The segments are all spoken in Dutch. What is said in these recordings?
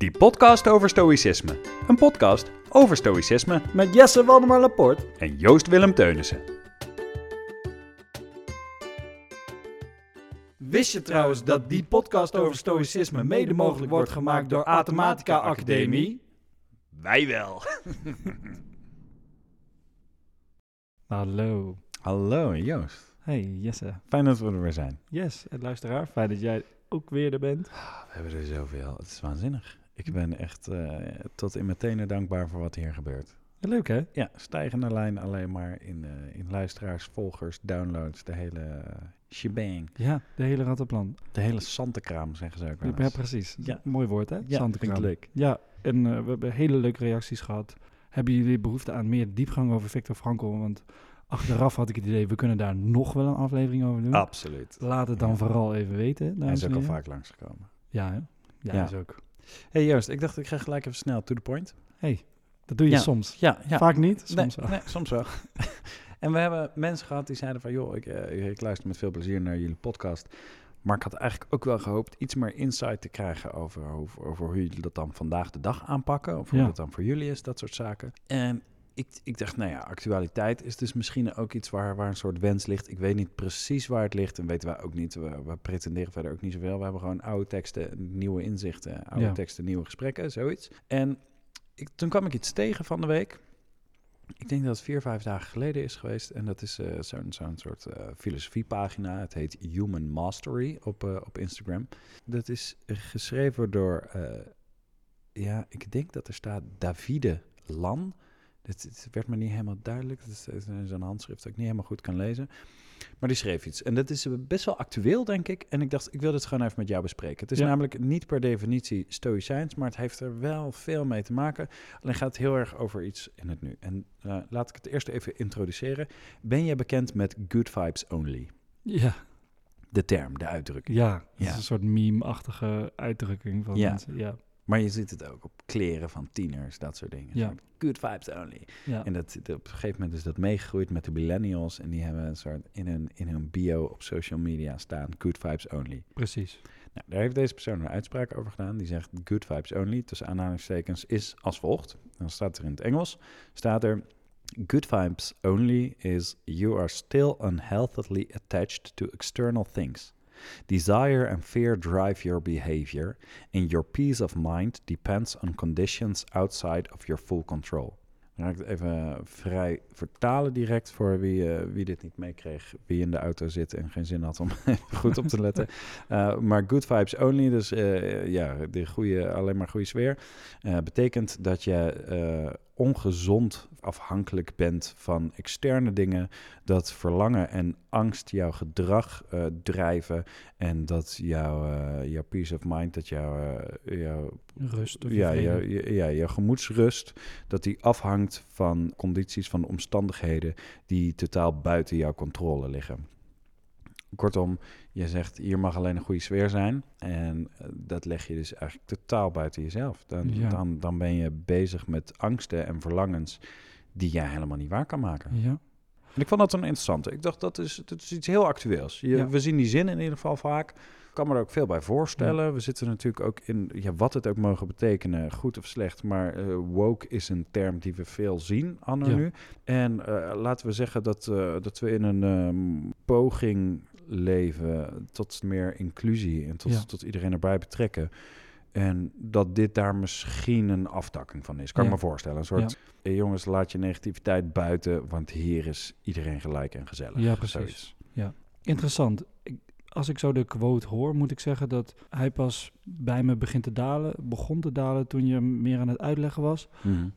Die podcast over stoïcisme. Een podcast over stoïcisme Met Jesse Waldemar Laporte. en Joost Willem Teunissen. Wist je trouwens dat die podcast over stoïcisme mede mogelijk wordt gemaakt door Athematica Academie? Wij wel. Hallo. Hallo Joost. Hey Jesse. Fijn dat we er weer zijn. Yes, het luisteraar. Fijn dat jij ook weer er bent. We hebben er zoveel. Het is waanzinnig. Ik ben echt eh, tot in mijn tenen dankbaar voor wat hier gebeurt. Leuk hè? Ja, stijgende lijn alleen maar in, eh, in luisteraars, volgers, downloads, de hele eh, shebang. Ja, de hele rattenplan. De hele santekraam, zeggen ze ook wel Ja, precies. Ja. Mooi woord hè? Ja, leuk. Ja, en we hebben hele leuke reacties gehad. Hebben jullie behoefte aan meer diepgang over Victor Frankl? Want achteraf had ik het idee, we kunnen daar nog wel een aflevering over doen. Absoluut. Laat het dan Ja. vooral even weten. Hij is ook al vaak langsgekomen. Ja, hè? Ja, Ja. is ook. Hey Joost, ik dacht ik ga gelijk even snel to the point. Dat doe je Ja. soms. Ja, ja. Vaak niet, soms nee, wel. nee, soms wel. en we hebben mensen gehad die zeiden van... joh, ik, eh, ik luister met veel plezier naar jullie podcast... maar ik had eigenlijk ook wel gehoopt iets meer insight te krijgen... over, over, over hoe jullie dat dan vandaag de dag aanpakken... of hoe Ja. dat dan voor jullie is, dat soort zaken. En ik, ik dacht, nou ja, actualiteit is dus misschien ook iets waar, waar een soort wens ligt. Ik weet niet precies waar het ligt en weten wij ook niet. We, we pretenderen verder ook niet zoveel. We hebben gewoon oude teksten, nieuwe inzichten, oude Ja. teksten, nieuwe gesprekken, zoiets. En ik, toen kwam ik iets tegen van de week. Ik denk dat het vier, vijf dagen geleden is geweest. En dat is eh, zo'n zo'n soort eh, filosofiepagina. Het heet Human Mastery op, eh, op Instagram. Dat is geschreven door, ja, ik denk dat er staat Davide Lan. Het, het werd me niet helemaal duidelijk. Het is, het is zo'n handschrift dat ik niet helemaal goed kan lezen. Maar die schreef iets. En dat is best wel actueel, denk ik. En ik dacht, ik wil dit gewoon even met jou bespreken. Het is Ja. namelijk niet per definitie stoïcijns, maar het heeft er wel veel mee te maken. Alleen gaat het heel erg over iets in het nu. En eh, laat ik het eerst even introduceren. Ben je bekend met good vibes only? Ja, De term, de uitdrukking. ja. Ja. is een soort meme-achtige uitdrukking van Ja. mensen. Ja, Maar je ziet het ook op kleren van tieners, dat soort dingen. Ja. Good vibes only. ja. En dat, dat- op een gegeven moment is dat meegegroeid met de millennials. En die hebben een soort in hun, in hun bio op social media staan, good vibes only. precies. Nou, daar heeft deze persoon een uitspraak over gedaan. Die zegt, good vibes only, tussen aanhalingstekens, is als volgt. Dan staat er in het Engels, staat er... Good vibes only is you are still unhealthily attached to external things. Desire and fear drive your behavior, and your peace of mind depends on conditions outside of your full control. Dan ga ik het even vrij vertalen direct voor wie, eh, wie dit niet meekreeg, wie in de auto zit en geen zin had om even goed op te letten. Uh, maar good vibes only, dus eh, ja, de goede, alleen maar goede sfeer, eh, betekent dat je eh, ongezond afhankelijk bent van externe dingen, dat verlangen en angst jouw gedrag eh, drijven en dat jouw, eh, jouw peace of mind, dat jouw, eh, jouw Rust of ja, ja, ja, je gemoedsrust, dat die afhangt van condities, van omstandigheden die totaal buiten jouw controle liggen. Kortom, je zegt hier mag alleen een goede sfeer zijn en eh, dat leg je dus eigenlijk totaal buiten jezelf. Dan, Ja. dan, dan ben je bezig met angsten en verlangens die jij helemaal niet waar kan maken. Ja, En ik vond dat een interessante. Ik dacht, dat is, dat is iets heel actueels. Je, Ja. We zien die zin in ieder geval vaak. Ik kan me er ook veel bij voorstellen. We zitten natuurlijk ook in, ja, wat het ook mogen betekenen, goed of slecht. Maar eh, woke is een term die we veel zien, anno Ja. nu. En eh, laten we zeggen dat, dat we in een ehm, poging leven tot meer inclusie en tot, Ja. tot iedereen erbij betrekken. En dat dit daar misschien een aftakking van is. Kan ik Ja. me voorstellen. Een soort, jongens, laat je negativiteit buiten, want hier is iedereen gelijk en gezellig. Ja, precies. Zoiets. interessant. Ik, als ik zo de quote hoor, moet ik zeggen dat hij pas bij me begint te dalen, begon te dalen toen je meer aan het uitleggen was. Mhm.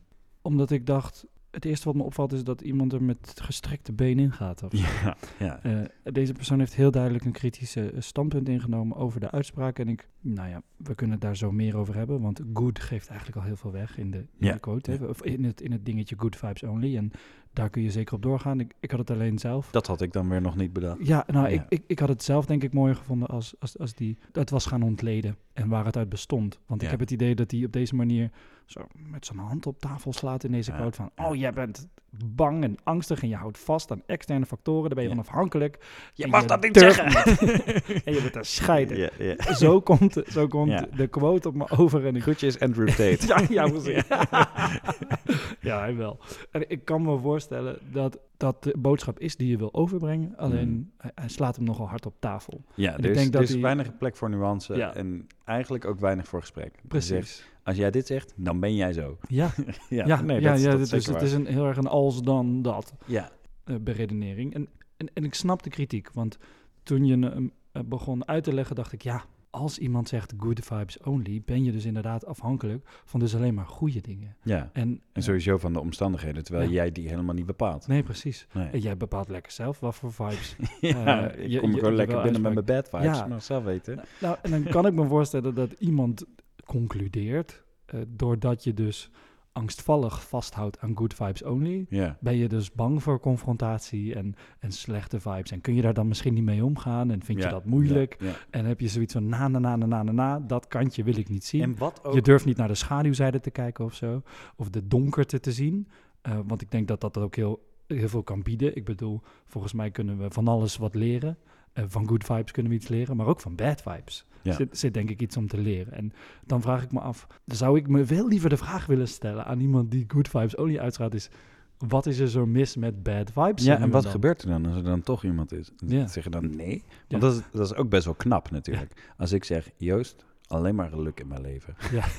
Omdat ik dacht, het eerste wat me opvalt is dat iemand er met gestrekte benen in gaat. Of. Ja, ja. Eh, deze persoon heeft heel duidelijk een kritische eh, standpunt ingenomen over de uitspraak. En ik, nou ja, we kunnen het daar zo meer over hebben. Want good geeft eigenlijk al heel veel weg in de, in Ja, de quote. hè. Of in het, in het dingetje good vibes only. En daar kun je zeker op doorgaan. Ik, ik had het alleen zelf. Dat had ik dan weer nog niet bedacht. Ja, nou, Ja. Ik, ik, ik had het zelf denk ik mooier gevonden als, als, als die het was gaan ontleden en waar het uit bestond. Want Ja. ik heb het idee dat hij op deze manier zo met zijn hand op tafel slaat in deze quote van... Oh, jij bent bang en angstig en je houdt vast aan externe factoren. Daar ben je Ja. van afhankelijk. Je mag dat niet zeggen. en je bent een scheider. Ja. Zo komt komt, zo komt Ja. de quote op me over en ik... Groetjes Andrew Tate. Ja, ja, precies. ja, hij wel. En ik kan me voorstellen dat dat de boodschap is die je wil overbrengen. Alleen Mm. hij, slaat hem nogal hard op tafel. Ja, En er ik is, denk dat er is die- weinig plek voor nuance Ja. en eigenlijk ook weinig voor gesprek. Zegt, Precies. als jij dit zegt, dan ben jij zo. Ja, Ja, ja, nee, ja, dat, is- ja dat het, is is, het is een, heel erg een als dan dat Ja, eh, beredenering. En, en, en ik snap de kritiek, want toen je hem eh, begon uit te leggen, dacht ik, ja, als iemand zegt good vibes only, ben je dus inderdaad afhankelijk van dus alleen maar goede dingen. ja. En, En sowieso van de omstandigheden, terwijl Ja. jij die helemaal niet bepaalt. Nee, precies. Nee. Jij bepaalt lekker zelf wat voor vibes. ja, eh, ik je- kom je- gewoon je lekker binnen met mijn bad vibes, Ja. maar zelf weten. nou, en dan kan ik me voorstellen dat iemand concludeert, eh, doordat je dus angstvallig vasthoudt aan good vibes only, ben je dus bang voor confrontatie en, en slechte vibes. En kun je daar dan misschien niet mee omgaan en vind je dat moeilijk? En heb je zoiets van na, na, na, na, na, na, na, dat kantje wil ik niet zien. En wat ook... Je durft niet naar de schaduwzijde te kijken of zo, of de donkerte te zien. Eh, want ik denk dat dat ook heel, heel veel kan bieden. Ik bedoel, volgens mij kunnen we van alles wat leren. Eh, van good vibes kunnen we iets leren, maar ook van bad vibes. Ja. Zit, zit denk ik iets om te leren. En dan vraag ik me af, zou ik me veel liever de vraag willen stellen aan iemand die good vibes only uitstraalt, is wat is er zo mis met bad vibes? Ja, en wat dan? gebeurt er dan als er dan toch iemand is? Ja. Zeg je dan nee? Ja. Want dat, is, dat is ook best wel knap natuurlijk. Als ik zeg, Joost, alleen maar geluk in mijn leven. Ja.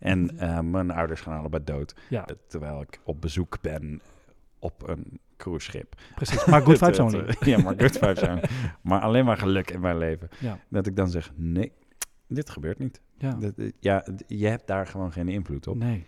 En eh, mijn ouders gaan allebei dood. Ja, Terwijl ik op bezoek ben op een cruiseschip. precies. Maar good vibes Dat, only. eh, Ja, maar good vibes only. Maar alleen maar geluk in mijn leven. Ja, Dat ik dan zeg, nee, dit gebeurt niet. ja. Dat, eh, ja, je hebt daar gewoon geen invloed op. Nee,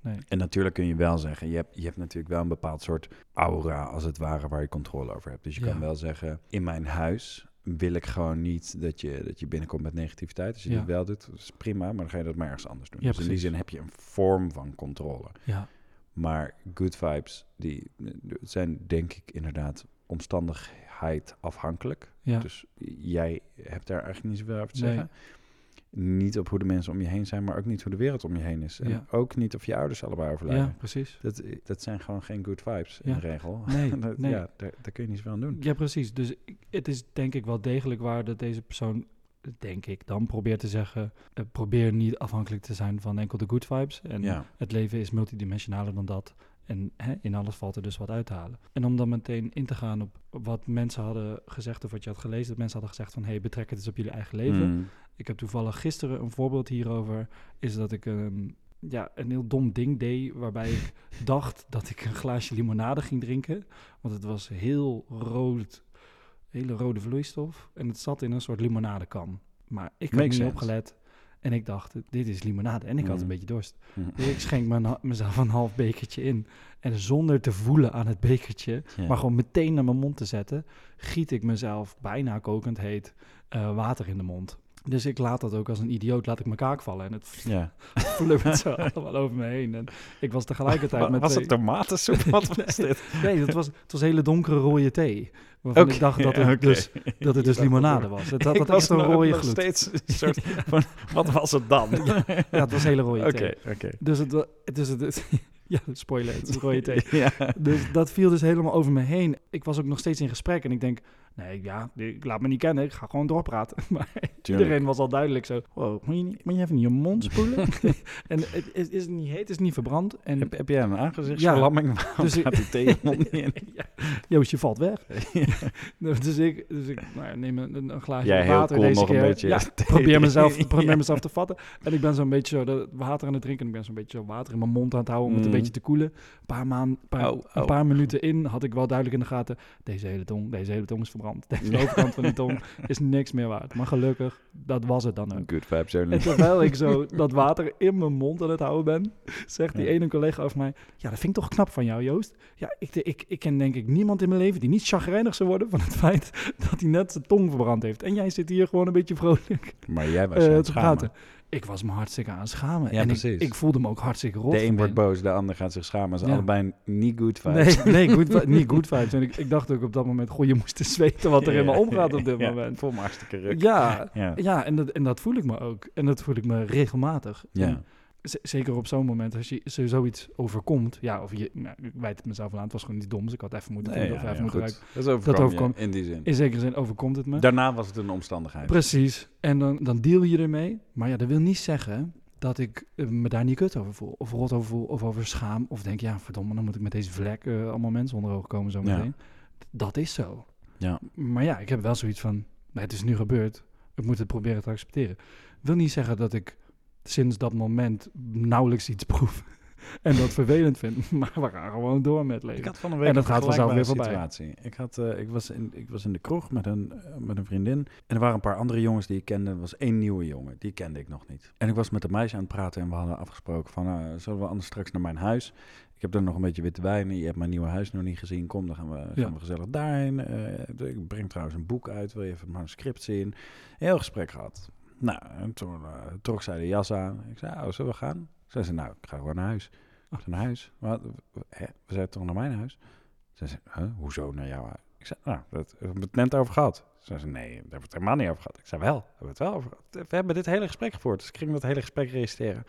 nee. En natuurlijk kun je wel zeggen, je hebt, je hebt natuurlijk wel een bepaald soort aura, als het ware, waar je controle over hebt. Dus je Ja. kan wel zeggen, in mijn huis wil ik gewoon niet dat je, dat je binnenkomt met negativiteit. Als je Ja. dit wel doet, dat is prima, maar dan ga je dat maar ergens anders doen. Ja, dus in die zin heb je een vorm van controle. Ja, Maar good vibes, die eh, zijn denk ik inderdaad omstandigheid afhankelijk. ja. Dus jij hebt daar eigenlijk niet zoveel over te Nee. zeggen. Niet op hoe de mensen om je heen zijn, maar ook niet hoe de wereld om je heen is. En Ja. ook niet of je ouders allebei overlijden. ja, precies. Dat, dat zijn gewoon geen good vibes in de regel. Nee, Dat- nee. Ja, daar, daar kun je niet zoveel aan doen. Ja, precies. Dus ik- het is denk ik wel degelijk waar dat deze persoon, denk ik, dan probeert te zeggen: eh, probeer niet afhankelijk te zijn van enkel de good vibes. En Ja, het leven is multidimensionaler dan dat. En hè, in alles valt er dus wat uit te halen. En om dan meteen in te gaan op wat mensen hadden gezegd of wat je had gelezen, dat mensen hadden gezegd van hey, betrek het eens op jullie eigen leven. Mm. Ik heb toevallig gisteren een voorbeeld hierover. Is dat ik een, ja, een heel dom ding deed. Waarbij ik dacht dat ik een glaasje limonade ging drinken. Want het was heel rood. Hele rode vloeistof. En het zat in een soort limonadekan. Maar ik had Makes niet sense. opgelet. En ik dacht, dit is limonade. En ik had een beetje dorst. Mm. Dus ik schenk mijn, mezelf een half bekertje in. En zonder te voelen aan het bekertje, Ja. maar gewoon meteen naar mijn mond te zetten, giet ik mezelf bijna kokend heet eh, water in de mond. Dus ik laat dat ook als een idioot, laat ik mijn kaak vallen. En het Ja. flubbert zo allemaal over me heen. En ik was tegelijkertijd met... was twee- het tomatensoep? Wat was dit? Nee, het was, het was hele donkere rode thee. Waarvan Oké, ik dacht dat het oké. dus, dat het dus limonade was. Het had, Ik was echt een rode nog gloed. steeds een soort van, wat was het dan? Ja, het was hele rode Oké, thee. oké. Dus het, dus het, ja, spoiler, het is rode thee. Ja. Dus dat viel dus helemaal over me heen. Ik was ook nog steeds in gesprek en ik denk, nee, ja, ik laat me niet kennen, ik ga gewoon doorpraten. Maar iedereen was al duidelijk zo, wow, moet je, niet, moet je even in je mond spoelen? en het is, is het niet heet, het is niet verbrand. En Heb, heb jij een aangezichtsverlamming? Waarom Dus ik- gaat die thee mond niet in? ja, Joost, je valt weg. dus ik, dus ik nou ja, neem een, een glaasje Jij water cool deze nog een keer. beetje Ja, probeer mezelf, probeer Ja. mezelf te vatten. En ik ben zo'n beetje zo dat water aan het drinken. En ik ben zo'n beetje zo water in mijn mond aan het houden om het een Mm. Beetje te koelen. Een paar, maan, paar, Oh, een oh. paar minuten in had ik wel duidelijk in de gaten. Deze hele tong, deze hele tong is verbrand. Deze Ja. overkant van die tong is niks meer waard. Maar gelukkig, dat was het dan ook. Good vibes only. En terwijl ik zo dat water in mijn mond aan het houden ben, zegt die Ja. ene collega over mij: Ja, dat vind ik toch knap van jou, Joost. Ja, ik, ik, ik ken denk ik niemand in mijn leven die niet chagrijnig zou worden van het feit dat hij net zijn tong verbrand heeft. En jij zit hier gewoon een beetje vrolijk Maar jij was aan het schamen. Ik was me hartstikke aan het schamen. Ja, en ik, precies. ik voelde me ook hartstikke rot. De een wordt boos, de ander gaat zich schamen. Ze Ja. allebei niet good vibes. Nee, nee good, niet good vibes. En ik, ik dacht ook op dat moment, goh, je moest eens weten wat er in me omgaat op dit moment. Voel me hartstikke ruk. Ja, Ja. en, dat, en dat voel ik me ook. En dat voel ik me regelmatig. Ja. En zeker op zo'n moment, als je zo- zoiets overkomt, ja, of je, nou, ik wijt het mezelf aan, het was gewoon niet dom, dus ik had even moeten Nee, denken ja, of ja, even moeten goed. ruiken. Dat overkwam, Dat overkwam. in die zin. In zekere zin overkomt het me. Daarna was het een omstandigheid. Precies. En dan, dan deal je ermee. Maar ja, dat wil niet zeggen dat ik eh, me daar niet kut over voel. Of rot over voel, of over schaam. Of denk, ja, verdomme, dan moet ik met deze vlek eh, allemaal mensen onder ogen komen zo Ja. meteen. Dat is zo. Ja. Maar ja, ik heb wel zoiets van, nee, het is nu gebeurd. Ik moet het proberen te accepteren. Wil niet zeggen dat ik sinds dat moment nauwelijks iets proef. en dat vervelend vind. Maar we gaan gewoon door met leven. Ik had van een week En dat gaat vanzelf weer voorbij. situatie. Ik, had, eh, ik, was in, ik was in de kroeg met een, eh, met een vriendin. En er waren een paar andere jongens die ik kende. Er was één nieuwe jongen, die kende ik nog niet. En ik was met een meisje aan het praten en we hadden afgesproken van... eh, zullen we anders straks naar mijn huis? Ik heb er nog een beetje witte wijn. Je hebt mijn nieuwe huis nog niet gezien. Kom, dan gaan we, Ja. gaan we gezellig daarheen. Ik breng trouwens een boek uit. Wil je even het manuscript zien? Heel gesprek gehad. Nou, en toen eh, trok zij de jas aan. Ik zei, oh, zullen we gaan? Zei ze, nou, ik ga gewoon naar huis. Ik naar huis? We zijn toch naar mijn huis? Ze zei, huh? hoezo naar jouw huis? Ik zei, nou, dat we hebben het net over gehad. Ze zei, nee, daar hebben we het helemaal niet over gehad. Ik zei, wel, we hebben het wel over gehad. We hebben dit hele gesprek gevoerd, dus ik ging dat hele gesprek registreren.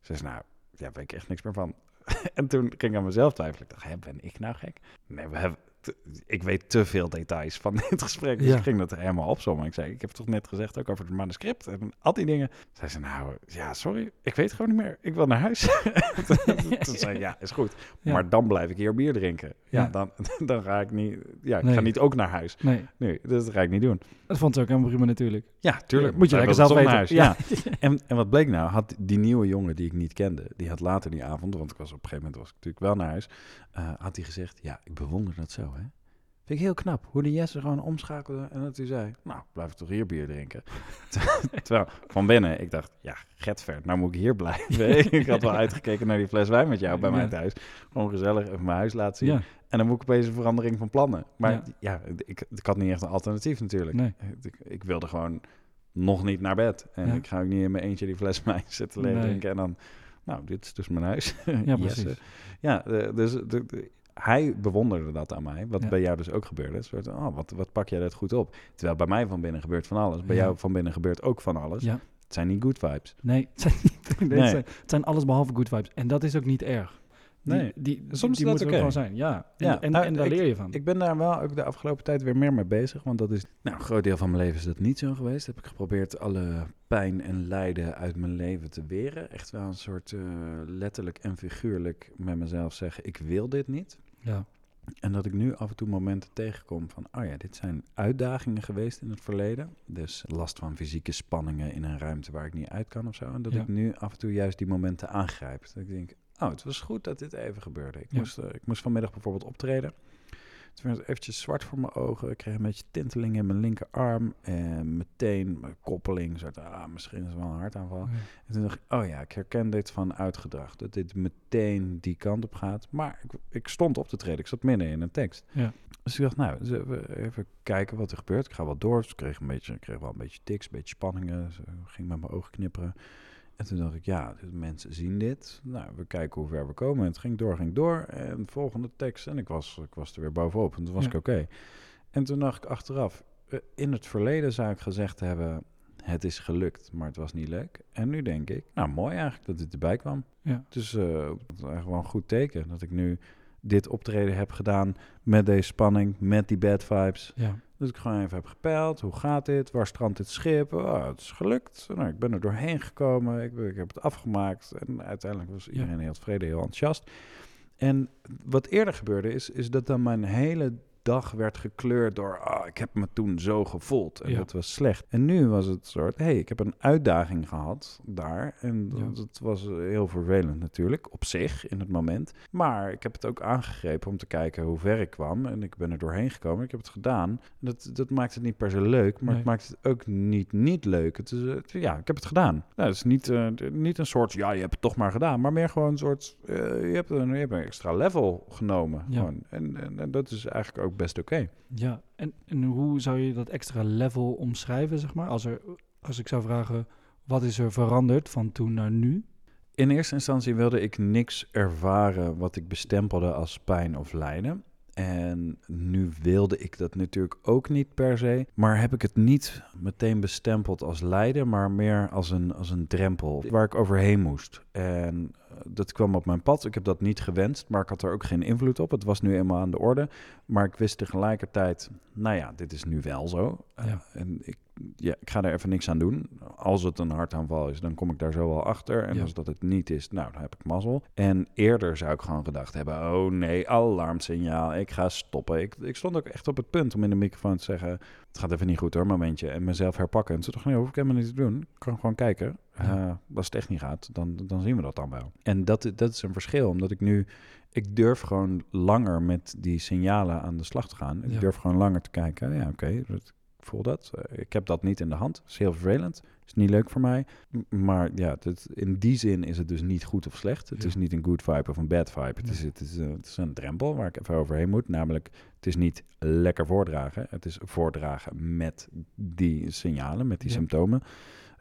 Ze zei, nou, daar weet ik echt niks meer van. en toen ging ik aan mezelf twijfelen. Ik dacht, hè, ben ik nou gek? Nee, we hebben, te- ik weet te veel details van dit gesprek. Dus Ja. ik ging dat helemaal opzommen. Ik zei, ik heb het toch net gezegd ook over het manuscript en al die dingen. Zei ze, nou, ja, sorry, ik weet gewoon niet meer. Ik wil naar huis. Toen zei ja, is goed. Ja. Maar dan blijf ik hier bier drinken. Ja, Ja. dan, dan ga ik niet, ja, ik Nee. ga niet ook naar huis. Nee, Nee, dus dat ga ik niet doen. dat vond ze ook helemaal prima natuurlijk. Ja, tuurlijk. Moet je Zij lekker zelf weten. huis. Ja. En, en wat bleek nou? Had die nieuwe jongen die ik niet kende, die had later die avond, want ik was op een gegeven moment was ik natuurlijk wel naar huis, eh, had hij gezegd, ja, ik bewonder dat zo. Vind ik heel knap, hoe die Jesse gewoon omschakelde en dat hij zei, nou, blijf ik toch hier bier drinken. Terwijl, van binnen, ik dacht, ja, Getvert, nou moet ik hier blijven. ik had wel uitgekeken naar die fles wijn met jou bij mij Ja. thuis. Gewoon gezellig even mijn huis laten zien. Ja, En dan moet ik opeens een verandering van plannen. Maar Ja. ja, ik, ik had niet echt een alternatief natuurlijk. nee. Ik, ik wilde gewoon nog niet naar bed. En ik ga ook niet in mijn eentje die fles wijn zitten leeg Nee. drinken. En dan, nou, dit is dus mijn huis. Ja, precies. Ja, eh, dus de- de- hij bewonderde dat aan mij. Wat Ja. bij jou dus ook gebeurde. Een soort, oh, wat, wat pak jij dat goed op? Terwijl bij mij van binnen gebeurt van alles. Bij Ja. jou van binnen gebeurt ook van alles. Ja. Het zijn niet good vibes. Nee, het zijn, niet- nee. Het, zijn, het zijn alles behalve good vibes. En dat is ook niet erg. Die, Nee. die, Soms die dat oké. gewoon zijn. Ja, en, Ja, en, nou, en daar ik- leer je van. Ik ben daar wel ook de afgelopen tijd weer meer mee bezig. Want dat is, nou, een groot deel van mijn leven is dat niet zo geweest. Heb ik geprobeerd alle pijn en lijden uit mijn leven te weren. Echt wel een soort eh, letterlijk en figuurlijk met mezelf zeggen: ik wil dit niet. Ja. En dat ik nu af en toe momenten tegenkom van, oh ja, dit zijn uitdagingen geweest in het verleden. Dus last van fysieke spanningen in een ruimte waar ik niet uit kan of zo. En dat Ja. ik nu af en toe juist die momenten aangrijp. Dat ik denk, oh, het was goed dat dit even gebeurde. Ik, Ja. moest, eh, ik moest vanmiddag bijvoorbeeld optreden. Toen werd het eventjes zwart voor mijn ogen. Ik kreeg een beetje tinteling in mijn linkerarm. En meteen mijn koppeling. Soort, ah, misschien is het wel een hartaanval. En toen dacht ik, oh ja, ik herken dit van uitgedrag. Dat dit meteen die kant op gaat. Maar ik, ik stond op te treden. Ik zat midden in een tekst. Ja. Dus ik dacht, nou, even kijken wat er gebeurt. Ik ga wel door. Dus ik kreeg, een beetje, ik kreeg wel een beetje tics, een beetje spanningen. Dus, ging met mijn ogen knipperen. En toen dacht ik, ja, mensen zien dit. Nou, we kijken hoe ver we komen. En het ging door, ging door. En volgende tekst. En ik was, ik was er weer bovenop. En toen was Ja. ik oké. En toen dacht ik achteraf, eh, in het verleden zou ik gezegd hebben... het is gelukt, maar het was niet leuk. En nu denk ik, nou mooi eigenlijk dat dit erbij kwam. Ja. Dus eh, het is eigenlijk wel een goed teken dat ik nu dit optreden heb gedaan met deze spanning, met die bad vibes. Ja. Dus ik gewoon even heb gepeild, hoe gaat dit, waar strandt dit schip? Oh, het is gelukt. Nou, ik ben er doorheen gekomen, ik, ik heb het afgemaakt. En uiteindelijk was iedereen heel tevreden, heel enthousiast. En wat eerder gebeurde is, is dat dan mijn hele dag werd gekleurd door... ah, ik heb me toen zo gevoeld en Ja. dat was slecht. En nu was het soort, hey, ik heb een uitdaging gehad daar. En dat, Ja. dat was heel vervelend natuurlijk, op zich, in het moment. Maar ik heb het ook aangegrepen om te kijken hoe ver ik kwam. En ik ben er doorheen gekomen, ik heb het gedaan. En dat, dat maakt het niet per se leuk, maar Nee. het maakt het ook niet niet leuk. Het is, het- ja, ik heb het gedaan. Nou, het is niet, eh, niet een soort, ja, je hebt het toch maar gedaan. Maar meer gewoon een soort, eh, je, hebt een, je hebt een extra level genomen. Ja. En, en, en dat is eigenlijk ook best oké. Ja, en, en hoe zou je dat extra level omschrijven, zeg maar? Als, er, als ik zou vragen, wat is er veranderd van toen naar nu? In eerste instantie wilde ik niks ervaren wat ik bestempelde als pijn of lijden. En nu wilde ik dat natuurlijk ook niet per se. Maar heb ik het niet meteen bestempeld als lijden, maar meer als een, als een drempel waar ik overheen moest. En eh, dat kwam op mijn pad. Ik heb dat niet gewenst, maar ik had er ook geen invloed op. Het was nu eenmaal aan de orde. Maar ik wist tegelijkertijd, nou ja, dit is nu wel zo. Uh, Ja. en ik, ja, ik ga er even niks aan doen. Als het een hartaanval is, dan kom ik daar zo wel achter. En Ja. als dat het niet is, nou, dan heb ik mazzel. En eerder zou ik gewoon gedacht hebben, oh nee, alarmsignaal, ik ga stoppen. Ik, ik stond ook echt op het punt om in de microfoon te zeggen, het gaat even niet goed hoor, momentje. En mezelf herpakken. En toen dacht ik, nee, hoef ik helemaal niet te doen. Ik kan gewoon kijken. Ja. Eh, als het echt niet gaat, dan, dan zien we dat dan wel. En dat, dat is een verschil, omdat ik nu... Ik durf gewoon langer met die signalen aan de slag te gaan. Ik Ja. durf gewoon langer te kijken. Ja, oké, voel dat. Eh, ik heb dat niet in de hand. Dat is heel vervelend. is niet leuk voor mij. Maar ja, het, in die zin is het dus niet goed of slecht. Het Ja. is niet een good vibe of een bad vibe. Het, is, het, is, eh, het is een drempel waar ik even overheen moet. Namelijk, het is niet lekker voordragen. Het is voordragen met die signalen, met die Ja. symptomen.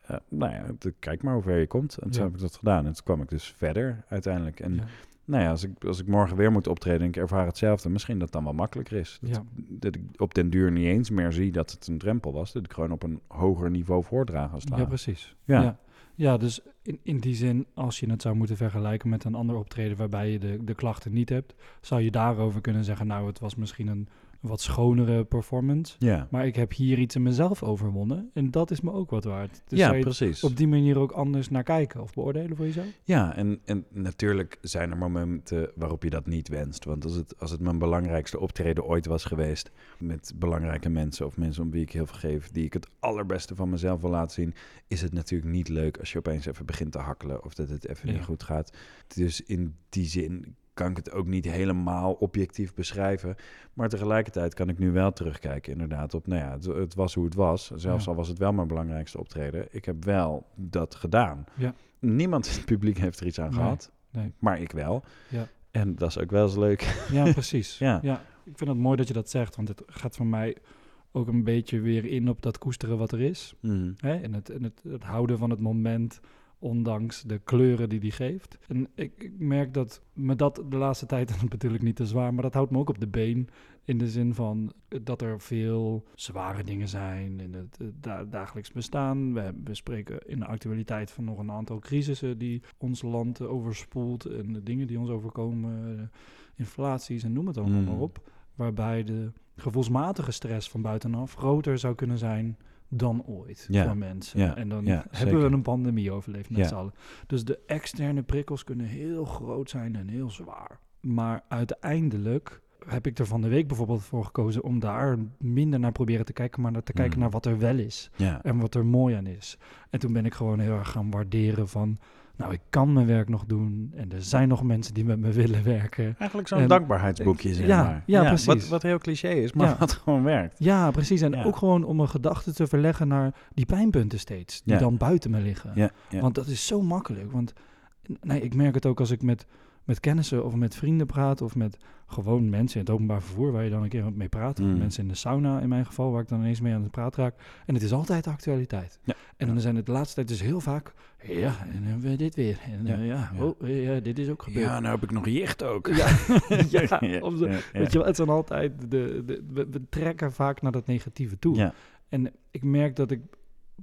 Eh, nou ja, kijk maar hoe ver je komt. En toen heb ik dat gedaan. En toen kwam ik dus verder uiteindelijk. En Ja. Nou ja, als ik, als ik morgen weer moet optreden en ik ervaar hetzelfde, misschien dat het dan wel makkelijker is. Dat, Ja. dat ik op den duur niet eens meer zie dat het een drempel was. Dat ik gewoon op een hoger niveau voordragen als het Ja, precies. Ja. Ja, ja. dus in, in die zin, als je het zou moeten vergelijken met een ander optreden waarbij je de, de klachten niet hebt, zou je daarover kunnen zeggen, nou, het was misschien een wat schonere performance. Ja, Maar ik heb hier iets in mezelf overwonnen en dat is me ook wat waard. Dus ja precies. op die manier ook anders naar kijken of beoordelen voor jezelf? Ja, en, en natuurlijk zijn er momenten waarop je dat niet wenst. Want als het, als het mijn belangrijkste optreden ooit was geweest... met belangrijke mensen of mensen om wie ik heel veel geef... die ik het allerbeste van mezelf wil laten zien... is het natuurlijk niet leuk als je opeens even begint te hakkelen... of dat het even Ja. niet goed gaat. Dus in die zin kan ik het ook niet helemaal objectief beschrijven. Maar tegelijkertijd kan ik nu wel terugkijken inderdaad op... nou ja, het, het was hoe het was. Zelfs Ja. al was het wel mijn belangrijkste optreden. Ik heb wel dat gedaan. Ja. Niemand in het publiek heeft er iets aan Nee, gehad. nee. Maar ik wel. Ja. En dat is ook wel eens leuk. Ja, precies. Ja. ja. Ik vind het mooi dat je dat zegt, want het gaat voor mij ook een beetje weer in op dat koesteren wat er is. Mm. Hè? En, het, en het, het houden van het moment, ondanks de kleuren die die geeft. En ik, ik merk dat me dat de laatste tijd, ik niet te zwaar, maar dat houdt me ook op de been. In de zin van dat er veel zware dingen zijn in het eh, da- dagelijks bestaan. We, we spreken in de actualiteit van nog een aantal crisissen die ons land overspoelt. En de dingen die ons overkomen, eh, inflaties en noem het allemaal Mm. maar op. Waarbij de gevoelsmatige stress van buitenaf groter zou kunnen zijn dan ooit Ja, voor mensen. ja, en dan ja, hebben zeker. we een pandemie overleefd met z'n allen. Dus de externe prikkels kunnen heel groot zijn en heel zwaar. Maar uiteindelijk heb ik er van de week bijvoorbeeld voor gekozen om daar minder naar proberen te kijken, maar naar te kijken Mm. naar wat er wel is en wat er mooi aan is. En toen ben ik gewoon heel erg gaan waarderen van, nou, ik kan mijn werk nog doen en er zijn nog mensen die met me willen werken. Eigenlijk zo'n En- dankbaarheidsboekje, zeg Ja, maar. ja, precies. Wat, wat heel cliché is, maar Ja. wat gewoon werkt. Ja, precies. En Ja. ook gewoon om mijn gedachten te verleggen naar die pijnpunten steeds, die Ja. dan buiten me liggen. Ja, ja. Want dat is zo makkelijk. Want nee, ik merk het ook als ik met, met kennissen of met vrienden praat... of met gewoon mensen in het openbaar vervoer... waar je dan een keer mee praat. Of Mm. mensen in de sauna in mijn geval... waar ik dan ineens mee aan het praten raak. En het is altijd de actualiteit. Ja. En dan zijn het de laatste tijd dus heel vaak... ja, en dan hebben we dit weer. En Ja. Ja. Oh, eh, ja, dit is ook gebeurd. ja, nou heb ik nog jicht ook. Ja, om zo-. Weet je wel, het zijn altijd... De, de, we, we trekken vaak naar dat negatieve toe. Ja. En ik merk dat ik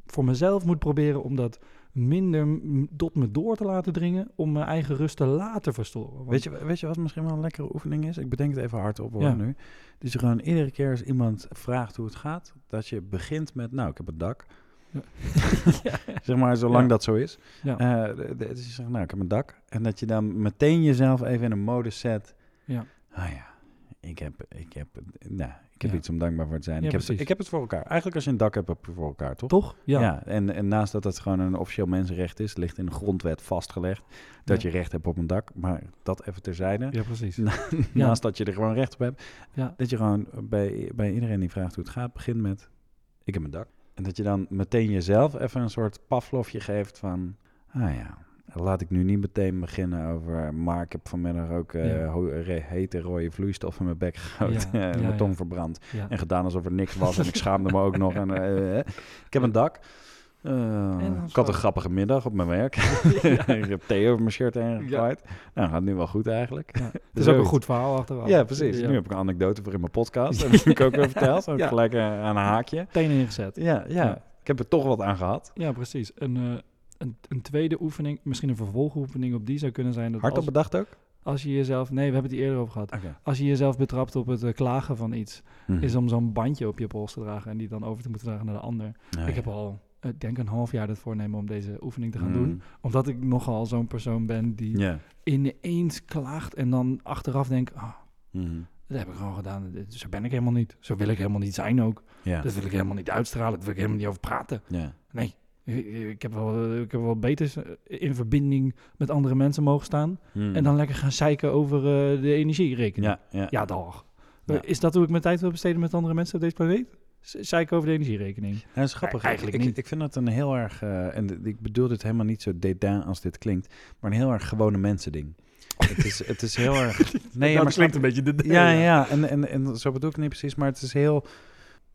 voor mezelf moet proberen om dat minder tot me door te laten dringen, om mijn eigen rust te laten verstoren. Want- Weet, je, weet je wat misschien wel een lekkere oefening is? Ik bedenk het even hardop hoor Ja. nu. Dus gewoon iedere keer als iemand vraagt hoe het gaat, dat je begint met, nou, ik heb een dak. Zeg maar, zolang Ja. dat zo is. Ja. Eh, dus je zegt, nou, ik heb een dak. En dat je dan meteen jezelf even in een modus zet. Ja. Ah ja, ik heb, ik heb, nou, ik heb Ja. iets om dankbaar voor te zijn. Ja, ik, heb, precies. ik heb het voor elkaar. Eigenlijk als je een dak hebt, heb je voor elkaar, toch? Toch? Ja. en, en naast dat het gewoon een officieel mensenrecht is, ligt in de grondwet vastgelegd dat je recht hebt op een dak. Maar dat even terzijde. Ja, precies. Naast dat je er gewoon recht op hebt. Ja. Dat je gewoon bij, bij iedereen die vraagt hoe het gaat, begint met: Ik heb een dak. En dat je dan meteen jezelf even een soort paflofje geeft van: Ah ja, laat ik nu niet meteen beginnen over. Maar ik heb vanmiddag ook eh, Ja. hete rode vloeistof in mijn bek gehouden. Ja, en ja, mijn tong verbrand. En gedaan alsof er niks was. en ik schaamde me ook nog. En, eh, eh, ik heb een dak. Eh, ik had een grappige middag op mijn werk. ik heb thee over mijn shirt heen gegooid. Nou, gaat nu wel goed eigenlijk. Ja. Het is Dus ook een goed verhaal achteraf. Ja, precies. Nu heb ik een anekdote voor in mijn podcast. Dat heb ik ook weer verteld. Heb ik gelijk eh, aan een haakje. Tenen ingezet. Ja, ja, ik heb er toch wat aan gehad. Ja, precies. Een, eh, een, een tweede oefening, misschien een vervolgoefening op die zou kunnen zijn. Dat Hardop als, bedacht ook? als je jezelf... Nee, we hebben het hier eerder over gehad. Als je jezelf betrapt op het eh, klagen van iets, Mhm. is om zo'n bandje op je pols te dragen en die dan over te moeten dragen naar de ander. Ik heb al, ik denk een half jaar het voornemen om deze oefening te gaan Mhm. doen. Omdat ik nogal zo'n persoon ben die ineens klaagt en dan achteraf denkt, ah, Mhm. dat heb ik gewoon gedaan. Zo ben ik helemaal niet. Zo wil ik helemaal niet zijn ook. Dat wil ik helemaal niet uitstralen. Daar wil ik helemaal niet over praten. Nee, ik, ik heb wel, ik heb wel beter eh, in verbinding met andere mensen mogen staan. Mhm. En dan lekker gaan zeiken over eh, de energierekening. Ja, ja. Ja. Ja. Is dat hoe ik mijn tijd wil besteden met andere mensen op deze planeet? Zeiken over de energierekening. Ja, dat is grappig. Ja, eigenlijk ik, niet. Ik vind het een heel erg, eh, en ik bedoel dit helemaal niet zo dédain als dit klinkt, maar een heel erg gewone mensen ding. het, is, het is heel erg... Nee, ja, maar snap- een beetje de... Ja, ja, en, en, en zo bedoel ik het niet precies, maar het is heel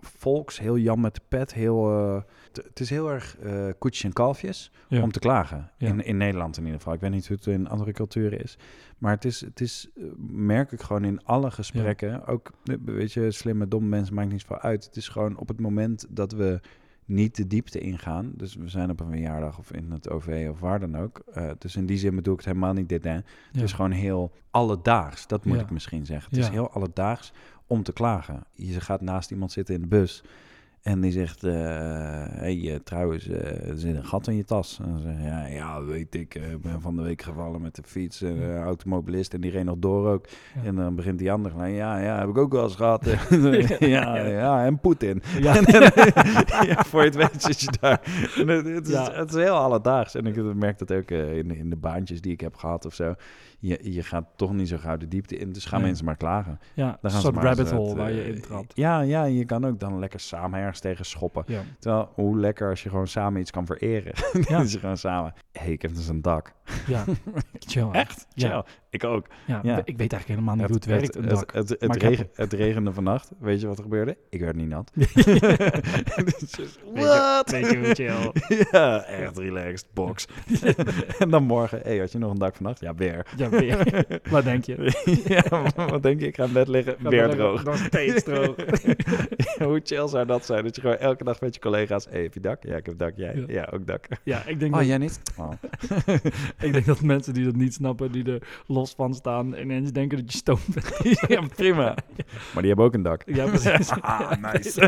volks, heel Jan met de pet, heel... eh, het is heel erg koetjes en kalfjes Ja. om te klagen. Ja. In, in Nederland in ieder geval. Ik weet niet hoe het in andere culturen is. Maar het is, het is eh, merk ik gewoon in alle gesprekken, ook, weet je, slimme, domme mensen, maakt niets van uit. Het is gewoon op het moment dat we niet de diepte ingaan. Dus we zijn op een verjaardag of in het OV of waar dan ook. Dus in die zin bedoel ik het helemaal niet dit. Hè. Het Ja. is gewoon heel alledaags, dat moet Ja. ik misschien zeggen. Het is heel alledaags om te klagen. Je gaat naast iemand zitten in de bus en die zegt, eh hey, trouwens, eh, er zit een gat in je tas. En dan zeg je, ja, ja, weet ik, eh, ik ben van de week gevallen met de fiets, en automobilist en die reed nog door ook. Ja. En dan begint die ander, ja, ja, heb ik ook wel eens gehad. ja, ja, en Poetin. Ja. Voor je het weet zit je daar. En het, het is, het is heel alledaags. En ik merk dat ook in, in de baantjes die ik heb gehad of zo. Je, je gaat toch niet zo gauw de diepte in. Dus gaan Nee. mensen maar klagen. Ja, Dan gaan ze soort maar rabbit hole eh, waar je in trapt. Ja, ja, je kan ook dan lekker samen ergens tegen schoppen. Ja. Terwijl, hoe lekker als je gewoon samen iets kan vereren. Ja. dat je gewoon samen... Hé, hey, ik heb dus een dak. ja, chill. Echt? Ja. Ik ook. Ja, Ja. Ik weet eigenlijk helemaal niet hoe het werkt, Het, het, het, heb regen- het regende vannacht. Weet je wat er gebeurde? Ik werd niet nat. Dus just, Weet je- What? weet je hoe chill. ja, echt relaxed, box. en dan morgen, hé, had je nog een dak vannacht? Ja, weer. Ja, weer. Wat denk je? ja, wat denk je? Ik ga in bed liggen, weer droog. Nog steeds droog. Hoe chill zou dat zijn? Dat je gewoon elke dag met je collega's, hé, heb je dak? Ja, ik heb dak. Jij? Ja. Ja, ook dak. Ja, ik denk, Oh, dat, jij niet? Oh. ik denk dat mensen die dat niet snappen, die er los van staan, ineens denken dat je stoned bent. ja, prima. Maar die hebben ook een dak. Ja, precies. Ah, nice.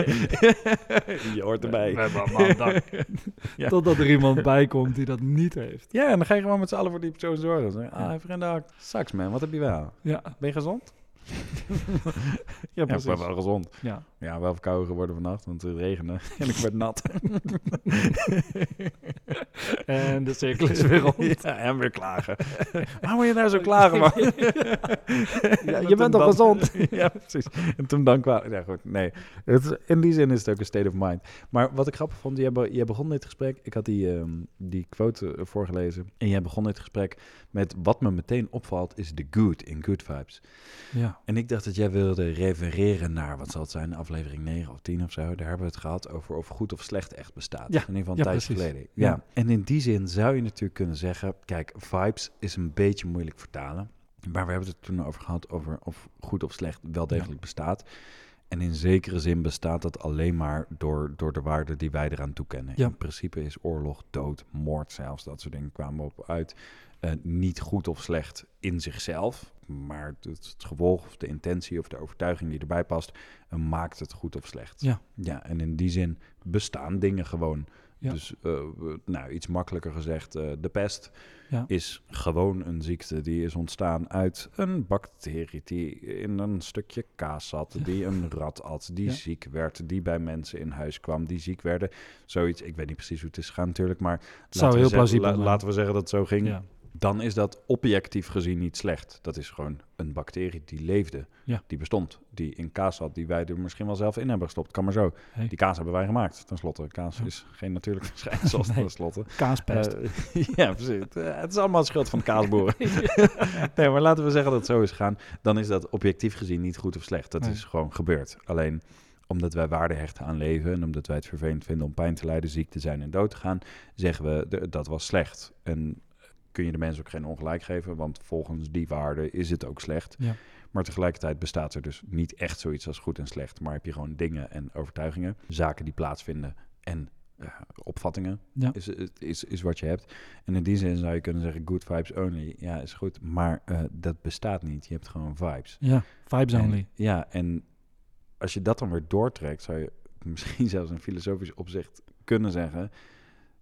je hoort erbij. We hebben allemaal een dak. Ja. Totdat er iemand bij komt die dat niet heeft. Ja, en dan ga je gewoon met z'n allen voor die persoon zorgen. Ah, heeft geen dak. Sucks, man. Wat heb je wel? Ja, Ben je gezond? ja Ja, precies. ik ben wel gezond. Ja. Ja, wel verkouden geworden vannacht, want het regende. En ik werd nat. En de cirkel is weer rond. Ja, en weer klagen. Waarom moet je nou zo klagen, man? Ja, je bent toch gezond? ja, precies. En toen dan kwamen... Ja, goed, nee. Het, in die zin is het ook een state of mind. Maar wat ik grappig vond, jij, be- jij begon dit gesprek... Ik had die, ehm, die quote eh, voorgelezen. En jij begon dit gesprek met... Wat me meteen opvalt, is de good in good vibes. Ja. En ik dacht dat jij wilde refereren naar, wat zal het zijn, aflevering 9 of 10 of zo. Daar hebben we het gehad over of goed of slecht echt bestaat. Ja, In ieder geval een ja, tijdje geleden. Ja. Ja. En in die zin zou je natuurlijk kunnen zeggen, kijk, vibes is een beetje moeilijk vertalen. Maar we hebben het toen over gehad over of goed of slecht wel degelijk bestaat. En in zekere zin bestaat dat alleen maar door, door de waarde die wij eraan toekennen. Ja. In principe is oorlog, dood, moord zelfs, dat soort dingen kwamen op uit. eh, niet goed of slecht in zichzelf, maar het, het gevolg of de intentie of de overtuiging die erbij past, eh, maakt het goed of slecht. Ja. ja, en in die zin bestaan dingen gewoon. Ja. Dus eh, nou, iets makkelijker gezegd, eh, de pest Ja. is gewoon een ziekte die is ontstaan uit een bacterie die in een stukje kaas zat, Ja. die een rat at, die ziek werd, die bij mensen in huis kwam, die ziek werden. Zoiets, ik weet niet precies hoe het is gegaan natuurlijk, maar laten zou we heel zeggen- plausibel la- zijn. laten we zeggen dat het zo ging. Dan is dat objectief gezien niet slecht. Dat is gewoon een bacterie die leefde, Ja. die bestond, die in kaas zat, die wij er misschien wel zelf in hebben gestopt. Kan maar zo. Hey. Die kaas hebben wij gemaakt, tenslotte. Kaas Ja. is geen natuurlijk verschijnsel, Nee. tenslotte. Kaaspest. Eh, ja, precies. Het, eh, het is allemaal schuld van de kaasboeren. nee, maar laten we zeggen dat het zo is gegaan. Dan is dat objectief gezien niet goed of slecht. Dat Nee. is gewoon gebeurd. Alleen omdat wij waarde hechten aan leven en omdat wij het vervelend vinden om pijn te lijden, ziek te zijn en dood te gaan, zeggen we dat was slecht. En kun je de mensen ook geen ongelijk geven, want volgens die waarde is het ook slecht. Ja. Maar tegelijkertijd bestaat er dus niet echt zoiets als goed en slecht, maar heb je gewoon dingen en overtuigingen, zaken die plaatsvinden en eh, opvattingen Ja. is, is, is wat je hebt. En in die zin zou je kunnen zeggen good vibes only. Ja, is goed, maar eh, dat bestaat niet. Je hebt gewoon vibes. Ja, vibes En- only. ja, en als je dat dan weer doortrekt, zou je misschien zelfs in filosofisch opzicht kunnen zeggen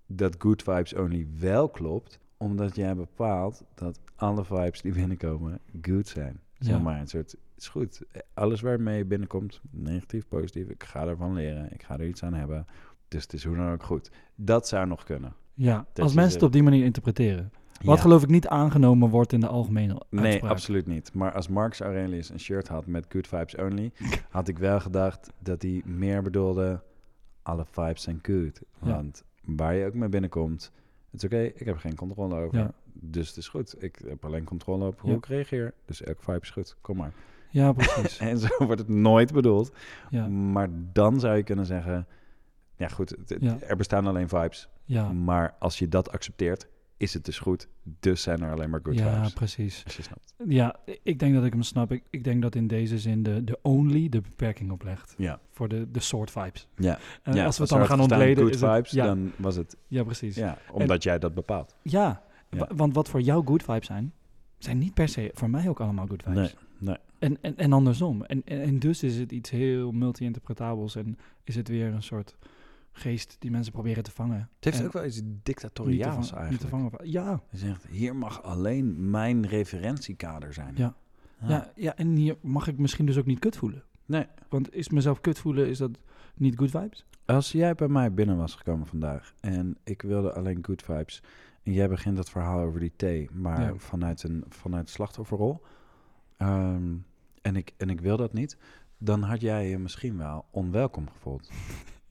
dat good vibes only wel klopt, omdat jij bepaalt dat alle vibes die binnenkomen good zijn. Zeg Ja. maar, een soort, het is goed. Alles waarmee je binnenkomt, negatief, positief, ik ga ervan leren, ik ga er iets aan hebben. Dus het is hoe dan ook goed. Dat zou nog kunnen. Ja, Dat als mensen het op die manier interpreteren. Wat Ja. geloof ik niet aangenomen wordt in de algemene Nee, absoluut niet. Maar als Marcus Aurelius een shirt had met good vibes only, had ik wel gedacht dat hij meer bedoelde, alle vibes zijn good. Ja. Want waar je ook mee binnenkomt, het is oké, ik heb geen controle over. Ja. Dus het is goed. Ik heb alleen controle op hoe Ja. ik reageer. Dus elke vibe is goed. Kom maar. Ja, precies. En zo wordt het nooit bedoeld. ja, Maar dan zou je kunnen zeggen, ja goed, het- er bestaan alleen vibes. ja, Maar als je dat accepteert, is het dus goed. Dus zijn er alleen maar good ja vibes. precies. Als je snapt. Ja, ik denk dat ik hem snap. Ik, ik denk dat in deze zin de, de only de beperking oplegt. Ja. Voor de, de soort vibes. Ja. En ja, als we het dan gaan ontleden... Good is het- ja, dan was het... ja, precies. Ja, omdat jij dat bepaalt. ja, Ja. wa- want wat voor jou good vibes zijn... zijn niet per se voor mij ook allemaal good vibes. Nee, nee. En, en, en andersom. En, en, en dus is het iets heel multi-interpretabels... en is het weer een soort geest die mensen proberen te vangen. Het heeft En ook wel iets te dictatoriaals te eigenlijk. vangen. Ja, Hij zegt, hier mag alleen mijn referentiekader zijn. Ja. ja. Ja, en hier mag ik misschien dus ook niet kut voelen. Nee. Want is mezelf kut voelen, is dat niet good vibes? Als jij bij mij binnen was gekomen vandaag en ik wilde alleen good vibes... en jij begint dat verhaal over die thee, maar Ja. vanuit een vanuit slachtofferrol... ehm, en, ik, en ik wil dat niet... dan had jij je misschien wel onwelkom gevoeld.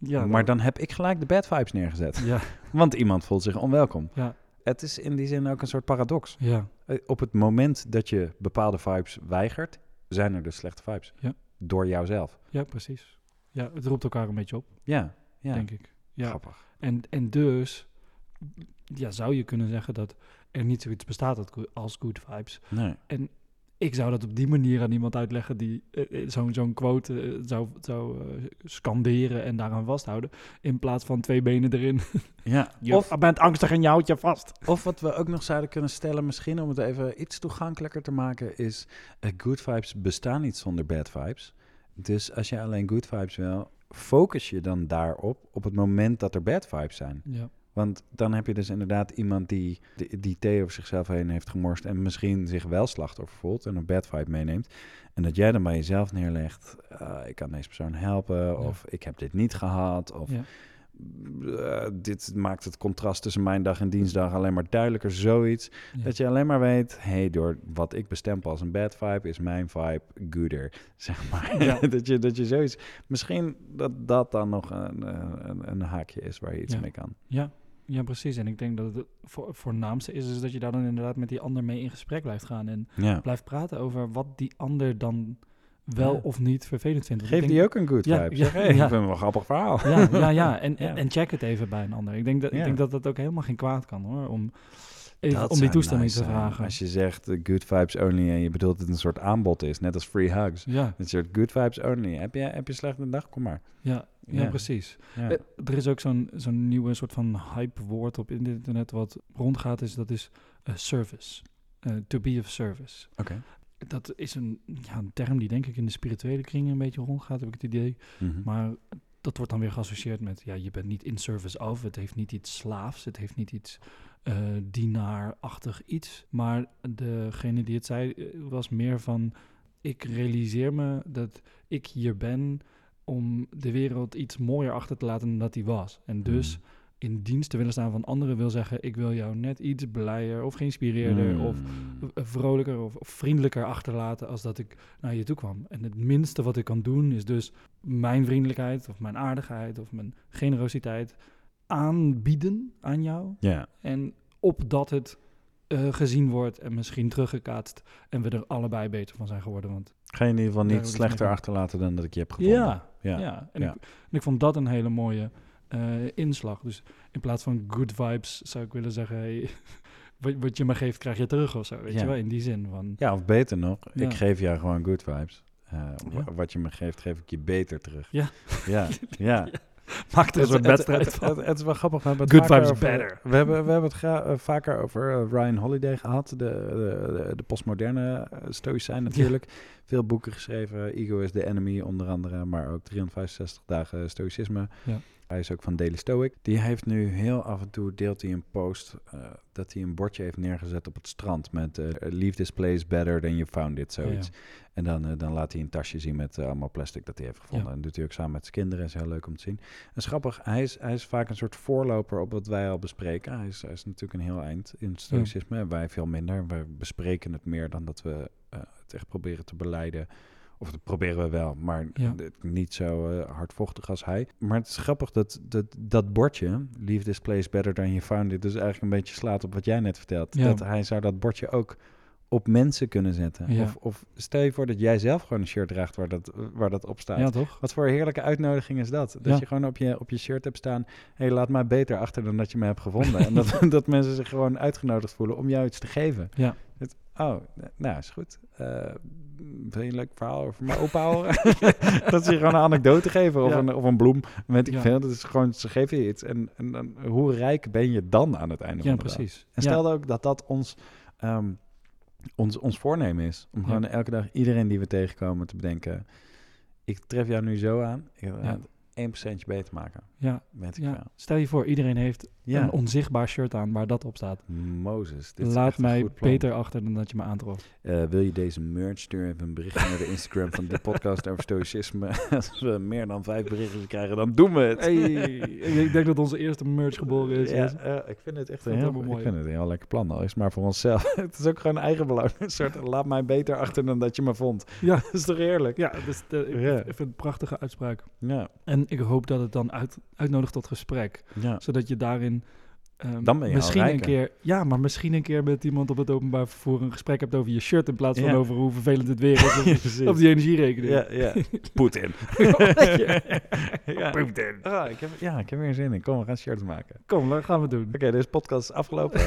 Ja, maar dan heb ik gelijk de bad vibes neergezet. Ja, Want iemand voelt zich onwelkom. ja, Het is in die zin ook een soort paradox. ja. Eh, Op het moment dat je bepaalde vibes weigert, zijn er dus slechte vibes. Ja. Door jouzelf. Ja, precies. Ja, het roept elkaar een beetje op, Ja, ja. denk ik. Ja. grappig. En, en dus ja, zou je kunnen zeggen dat er niet zoiets bestaat als go- als good vibes. Nee. Ik zou dat op die manier aan iemand uitleggen die eh, eh, zo'n zo'n quote eh, zou, zou scanderen en daaraan vasthouden. In plaats van twee benen erin. Ja. Je Of, bent angstig en je houdt je vast. of wat we ook nog zouden kunnen stellen, misschien om het even iets toegankelijker te maken, is eh, good vibes bestaan niet zonder bad vibes. Dus als je alleen good vibes wil, focus je dan daarop op het moment dat er bad vibes zijn. Ja, Want dan heb je dus inderdaad iemand die, die, die thee over zichzelf heen heeft gemorst en misschien zich wel slachtoffer voelt en een bad vibe meeneemt. En dat jij dan bij jezelf neerlegt, eh, ik kan deze persoon helpen of ik heb dit niet gehad of ja, eh, dit maakt het contrast tussen mijn dag en dienstdag alleen maar duidelijker, zoiets. ja. Dat je alleen maar weet, hey, door wat ik bestempel als een bad vibe, is mijn vibe gooder, zeg maar. Ja. dat, je, dat je zoiets, misschien dat dat dan nog een, een, een haakje is waar je iets Ja. mee kan. Ja, ja, precies. En ik denk dat het voor, voornaamste is, is dat je daar dan inderdaad met die ander mee in gesprek blijft gaan. En blijft praten over wat die ander dan wel Ja. of niet vervelend vindt. Ik die denk- ook een good Ja, vibe. ja, Zeg, hey, ja. ik vind het wel een grappig verhaal. Ja, ja, ja. En, Ja. en check het even bij een ander. Ik denk dat, Ja. ik denk dat dat ook helemaal geen kwaad kan hoor. Om, even, om die toestemming nice te vragen. Als je zegt eh, good vibes only en je bedoelt dat het een soort aanbod is, net als free hugs. Ja, Een soort good vibes only. Heb je, heb je een slechte dag? Kom maar. ja, ja, Ja. precies. Ja. Eh, er is ook zo'n zo'n nieuwe soort van hype woord op internet wat rondgaat. Is, dat is eh, service. Eh, to be of service. Oké. Dat is een, ja, een term die denk ik in de spirituele kringen een beetje rondgaat, heb ik het idee. Mhm. Maar dat wordt dan weer geassocieerd met, ja, je bent niet in service of. Het heeft niet iets slaafs, het heeft niet iets eh dienaarachtig iets. Maar degene die het zei, eh, was meer van, ik realiseer me dat ik hier ben om de wereld iets mooier achter te laten dan dat die was. En dus Mhm. In dienst te willen staan van anderen wil zeggen, ik wil jou net iets blijer of geïnspireerder Mm. of v- vrolijker of, of vriendelijker achterlaten als dat ik naar je toe kwam. En het minste wat ik kan doen is dus mijn vriendelijkheid of mijn aardigheid of mijn generositeit aanbieden aan jou. Ja. En opdat het eh, gezien wordt en misschien teruggekaatst. En we er allebei beter van zijn geworden. Want Ga je in ieder geval niet slechter achterlaten dan dat ik je heb gevonden. ja, Ja. ja. En, ja. Ik, en ik vond dat een hele mooie eh, inslag. Dus in plaats van good vibes zou ik willen zeggen... Hey, wat, wat je me geeft, krijg je terug of zo. Weet Ja. je wel, in die zin van... Ja, of beter nog, Ja. ik geef jou gewoon good vibes. Eh, Ja. wa- Wat je me geeft, geef ik je beter terug. Ja. Ja, ja. Maakt er een wedstrijd het, van. het, het is wel grappig. We hebben het Good vibes over- better. We hebben, we hebben het eh, vaker over Ryan Holiday gehad. De, de, de, de postmoderne uh, stoïcijn natuurlijk. Veel boeken geschreven. Ego is the enemy onder andere. Maar ook 365 dagen stoïcisme. Ja. Hij is ook van Daily Stoic. Die heeft nu heel af en toe, deelt hij een post... eh, dat hij een bordje heeft neergezet op het strand... met eh, leave this place better than you found it, zoiets. Ja, En dan, eh, dan laat hij een tasje zien met eh, allemaal plastic dat hij heeft gevonden. Ja. En doet hij ook samen met zijn kinderen. is heel leuk om te zien. En grappig, hij is, hij is vaak een soort voorloper op wat wij al bespreken. Hij is, hij is natuurlijk een heel eind in het stoïcisme. En wij veel minder. Wij bespreken het meer dan dat we het echt proberen te beleiden. Of dat proberen we wel, maar Ja. niet zo eh, hardvochtig als hij. Maar het is grappig dat dat, dat bordje, leave this place better than you found it, dus eigenlijk een beetje slaat op wat jij net vertelt. Ja. Dat hij zou dat bordje ook op mensen kunnen zetten. Ja. Of, of stel je voor dat jij zelf gewoon een shirt draagt waar dat, waar dat op staat. ja, toch? Wat voor heerlijke uitnodiging is dat? Dat Ja. je gewoon op je, op je shirt hebt staan... hé, hey, laat mij beter achter dan dat je me hebt gevonden. en dat, dat mensen zich gewoon uitgenodigd voelen om jou iets te geven. Ja. Oh, nou, is goed. Eh wil je een leuk verhaal over mijn opa horen? dat ze je gewoon een anekdote geven of, Ja. een, of een bloem. Weet ik Ja. veel. Dat is gewoon, ze geven je iets. En, en, hoe rijk ben je dan aan het einde Ja, van de dag? precies. En stel ook dat dat ons, ehm, ons, ons voornemen is. Om gewoon elke dag iedereen die we tegenkomen te bedenken... ik tref jou nu zo aan. Ik ga het 1% beter maken. Ja. Stel je voor, iedereen heeft Ja. een onzichtbaar shirt aan waar dat op staat. Mozes. Dit Laat mij beter achter dan dat je me aantrof. Eh, wil je deze merch sturen? Even een berichtje naar de Instagram van de podcast over stoïcisme. Als we meer dan vijf berichten krijgen, dan doen we het. Hey, ik denk dat onze eerste merch geboren is. Ja, eh, ik vind het echt een heel, helemaal ik mooi. vind het een heel lekker plan. Al is maar voor onszelf. het is ook gewoon eigen belang. Een soort, laat mij beter achter dan dat je me vond. Ja. Dat is toch eerlijk? Ja, dus de, ik, ik vind het een prachtige uitspraak. Ja, En ik hoop dat het dan uit, uitnodigt tot gesprek. ja. Zodat je daarin ehm, Dan ben je al misschien een keer, ja, maar misschien een keer met iemand op het openbaar vervoer een gesprek hebt over je shirt in plaats van Ja. over hoe vervelend het weer is of, die energierekening. Ja, ja. Poetin. ja. Poetin. Ah, ik heb, ja, ik heb weer zin in. Kom, we gaan shirts maken. Kom, dat gaan we doen. Oké, deze podcast is afgelopen.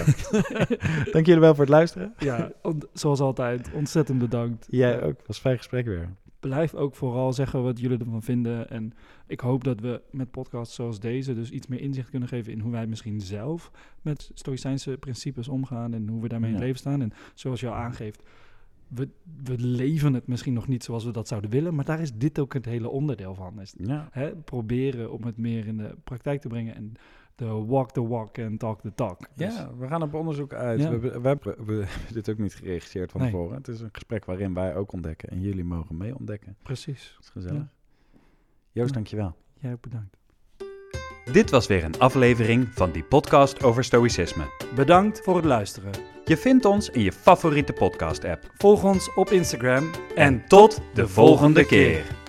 Dank jullie wel voor het luisteren. Ja, zoals altijd, ontzettend bedankt. Jij ook. Was fijn gesprek weer. Blijf ook vooral zeggen wat jullie ervan vinden. En ik hoop dat we met podcasts zoals deze dus iets meer inzicht kunnen geven in hoe wij misschien zelf met stoïcijnse principes omgaan en hoe we daarmee in het leven staan. En zoals je al aangeeft, we, we leven het misschien nog niet zoals we dat zouden willen, maar daar is dit ook het hele onderdeel van. Is, Ja. hè, proberen om het meer in de praktijk te brengen en de walk the walk en talk the talk. Dus- Ja, we gaan op onderzoek uit. Ja. We, hebben- we, hebben, we hebben dit ook niet geregisseerd van Nee. tevoren. Het is een gesprek waarin wij ook ontdekken en jullie mogen mee ontdekken. precies. Dat is gezellig. Ja. Joost, Ja. dankjewel. Jij ook bedankt. Dit was weer een aflevering van die podcast over stoïcisme. Bedankt voor het luisteren. Je vindt ons in je favoriete podcast-app. Volg ons op Instagram En tot de volgende keer.